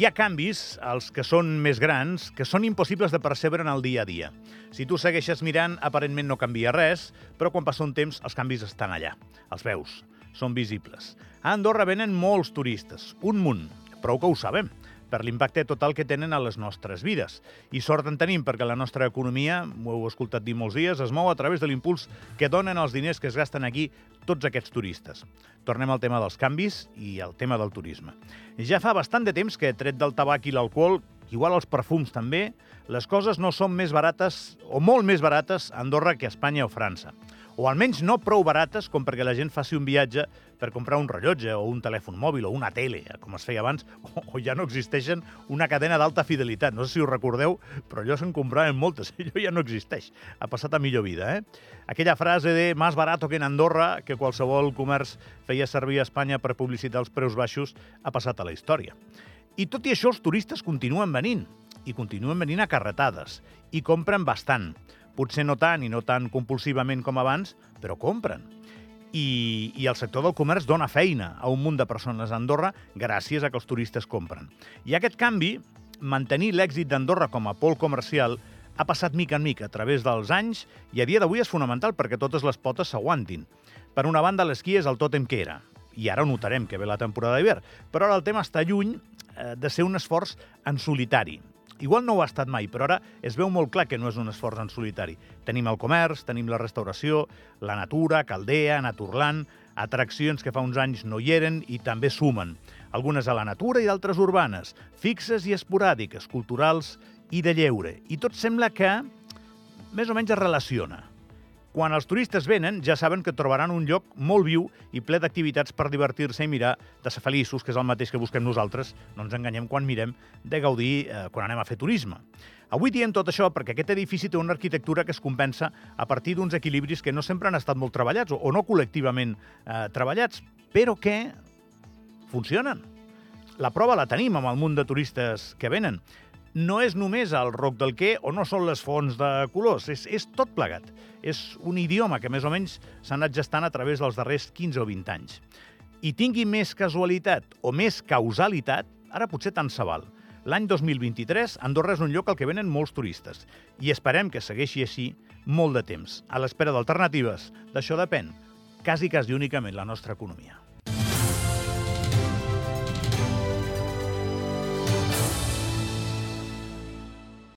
hi ha canvis, els que són més grans, que són impossibles de percebre en el dia a dia. Si tu segueixes mirant, aparentment no canvia res, però quan passa un temps els canvis estan allà. Els veus, són visibles. A Andorra venen molts turistes, un munt, prou que ho sabem per l'impacte total que tenen a les nostres vides. I sort en tenim, perquè la nostra economia, ho heu escoltat dir molts dies, es mou a través de l'impuls que donen els diners que es gasten aquí tots aquests turistes. Tornem al tema dels canvis i al tema del turisme. Ja fa bastant de temps que, tret del tabac i l'alcohol, igual els perfums també, les coses no són més barates, o molt més barates, a Andorra que a Espanya o França o almenys no prou barates com perquè la gent faci un viatge per comprar un rellotge o un telèfon mòbil o una tele, com es feia abans, o, ja no existeixen una cadena d'alta fidelitat. No sé si us recordeu, però allò se'n compraven moltes. Allò ja no existeix. Ha passat a millor vida, eh? Aquella frase de «más barato que en Andorra», que qualsevol comerç feia servir a Espanya per publicitar els preus baixos, ha passat a la història. I tot i això, els turistes continuen venint, i continuen venint a carretades, i compren bastant. Potser no tant i no tan compulsivament com abans, però compren. I, I el sector del comerç dona feina a un munt de persones a Andorra gràcies a que els turistes compren. I aquest canvi, mantenir l'èxit d'Andorra com a pol comercial, ha passat mica en mica a través dels anys i a dia d'avui és fonamental perquè totes les potes s'aguantin. Per una banda, l'esquí és el tòtem que era, i ara notarem que ve la temporada d'hivern, però ara el tema està lluny eh, de ser un esforç en solitari. Igual no ho ha estat mai, però ara es veu molt clar que no és un esforç en solitari. Tenim el comerç, tenim la restauració, la natura, Caldea, Naturland, atraccions que fa uns anys no hi eren i també sumen. Algunes a la natura i d'altres urbanes, fixes i esporàdiques, culturals i de lleure. I tot sembla que més o menys es relaciona. Quan els turistes venen, ja saben que trobaran un lloc molt viu i ple d'activitats per divertir-se i mirar de ser feliços, que és el mateix que busquem nosaltres, no ens enganyem quan mirem, de gaudir eh, quan anem a fer turisme. Avui diem tot això perquè aquest edifici té una arquitectura que es compensa a partir d'uns equilibris que no sempre han estat molt treballats o no col·lectivament eh, treballats, però que funcionen. La prova la tenim amb el munt de turistes que venen no és només el roc del què o no són les fonts de colors, és, és tot plegat. És un idioma que més o menys s'ha anat gestant a través dels darrers 15 o 20 anys. I tingui més casualitat o més causalitat, ara potser tant se val. L'any 2023, Andorra és un lloc al que venen molts turistes i esperem que segueixi així molt de temps, a l'espera d'alternatives. D'això depèn, quasi, quasi únicament, la nostra economia.